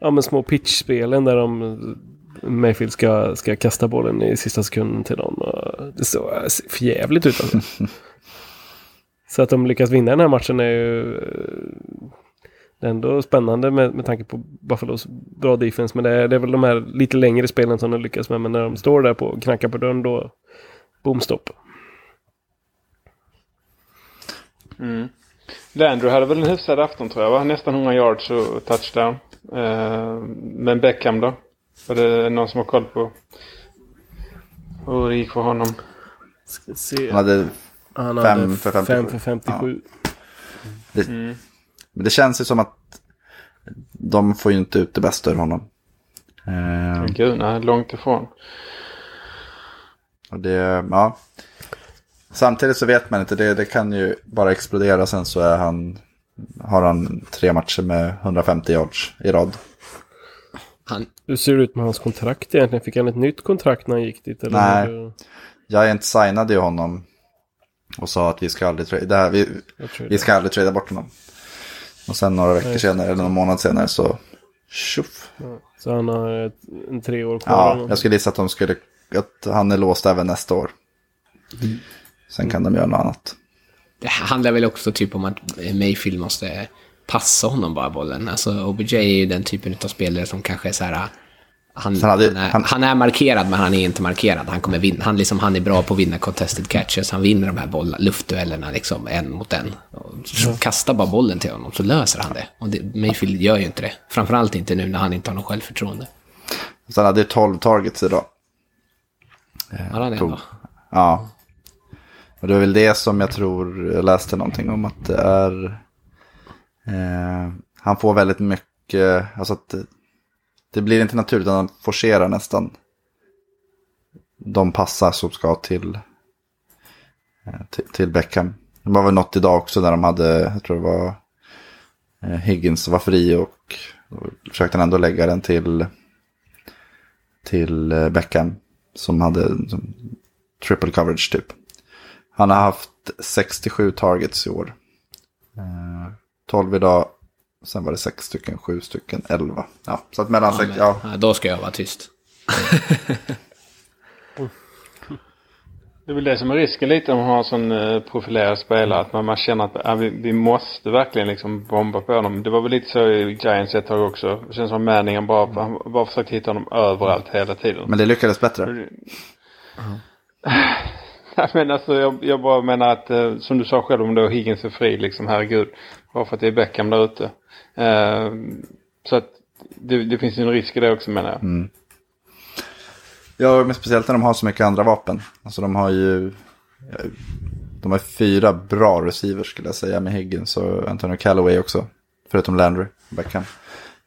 ja, men små pitchspelen där de Mayfield ska, ska kasta bollen i sista sekunden till någon. Det ser för jävligt ut alltså. Så att de lyckas vinna den här matchen är ju det är ändå spännande med, med tanke på Buffalos bra defense. Men det är, det är väl de här lite längre spelen som de lyckas med. Men när de står där på knackar på dörren då... Boom Mm. Landry hade väl en hyfsad afton tror jag va? Nästan 100 yards och touchdown. Eh, men Beckham då? Var det någon som har koll på hur det gick för honom? Ska se. Han hade, Han fem hade för 57. fem för 57. det, Men det känns ju som att de får ju inte ut det bästa ur honom. Eh, Gud, nej, långt ifrån. och det, ja. Samtidigt så vet man inte, det, det kan ju bara explodera sen så är han, har han tre matcher med 150 yards i rad. Han, Hur ser det ut med hans kontrakt egentligen? Fick han ett nytt kontrakt när han gick dit? Eller Nej. Giant signade ju honom och sa att vi ska aldrig, tra- det här, vi, vi ska aldrig trada bort honom. Och sen några veckor senare, eller någon månad senare så, tjoff. Så han har ett, en tre år kvar. Ja, jag skulle gissa att de skulle, att han är låst även nästa år. Sen kan de göra något annat. det handlar väl också typ om att Mayfield måste passa honom bara bollen. Alltså OBJ är ju den typen av spelare som kanske är så här... Han, Han hade- han, är, han- han är markerad men han är inte markerad. Han, kommer vinna, han, liksom, han är bra på att vinna contested catches. Han vinner de här boll, luftduellerna liksom, en mot en. Och så Kasta bara bollen till honom så löser han det. Och det, Mayfield gör ju inte det. Framförallt inte nu när han inte har någon självförtroende. Så han hade 12 targets idag. Har han det? Ja. Och det är väl det som jag tror, jag läste någonting om att det är... Eh, han får väldigt mycket, alltså att det, det blir inte naturligt utan han forcerar nästan de passar som ska till, eh, till, till Beckham. Det var väl något idag också där de hade, jag tror det var eh, Higgins var fri och då försökte han ändå lägga den till, till eh, Beckham. Som hade som, triple coverage typ. Han har haft 67 targets i år. Eh, 12 idag, sen var det 6 stycken, 7 stycken, 11. Ja, så att mellan Ja, sex, men, ja, ja, då ska jag vara tyst. Det är väl det som är risken lite om man har en sån eh, profilerad spelare. Att man, man känner att ja, vi, vi måste verkligen liksom bomba på honom. Det var väl lite så i Giants ett tag också. Det känns som Manning bara, han bara försökte hitta honom överallt hela tiden. Men det lyckades bättre. men alltså jag, jag bara menar att eh, som du sa själv om då Higgins är fri liksom herregud. Bara för att det är Beckham där ute. Eh, så att det, det finns ju en risk i det också menar jag. Mm. Ja, men speciellt när de har så mycket andra vapen. Alltså de har ju... Eh, de har fyra bra receivers skulle jag säga med Higgins och Antonio Callaway också. Förutom Landry, Beckham.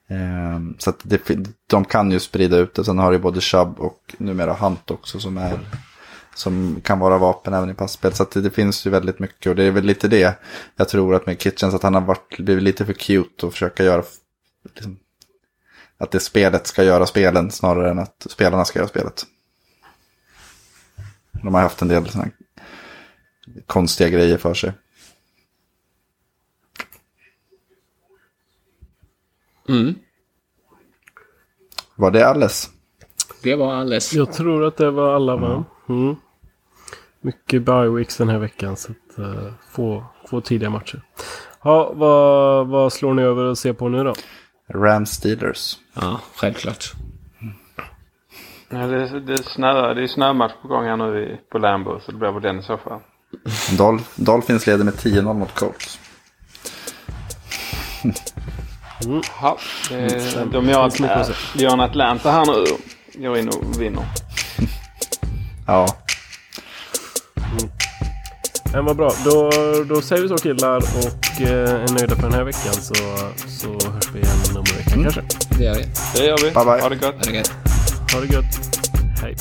Eh, så att det, de kan ju sprida ut det. Sen har ju både Chubb och numera Hunt också som är... Som kan vara vapen även i passspel. Så att det, det finns ju väldigt mycket. Och det är väl lite det jag tror att med Kitchens. Att han har varit, blivit lite för cute och försöka göra... Liksom, att det spelet ska göra spelen snarare än att spelarna ska göra spelet. De har haft en del såna konstiga grejer för sig. Mm. Var det alles? Det var alldeles. Jag tror att det var alla va? Mm. Mycket bye-weeks den här veckan. Så att, uh, få, få tidiga matcher. Ja, vad, vad slår ni över och ser på nu då? Rams Steelers. Ja, självklart. Ja, det, det, är snö, det är snömatch på gång här nu i, på Lambo. Så det blir väl den i så fall. Dol Dolphins leder med 10-0 mot Colts. Ja, det, de gör, att, gör en Atlanta här nu. Går in och vinner. Ja, Men vad bra. Då, då säger vi så killar och eh, är nöjda för den här veckan så, så hörs vi igen om en vecka kanske. Det gör vi. Det gör vi. Bye, bye. Ha det gött. Ha det gött. Ha det gött. Hej.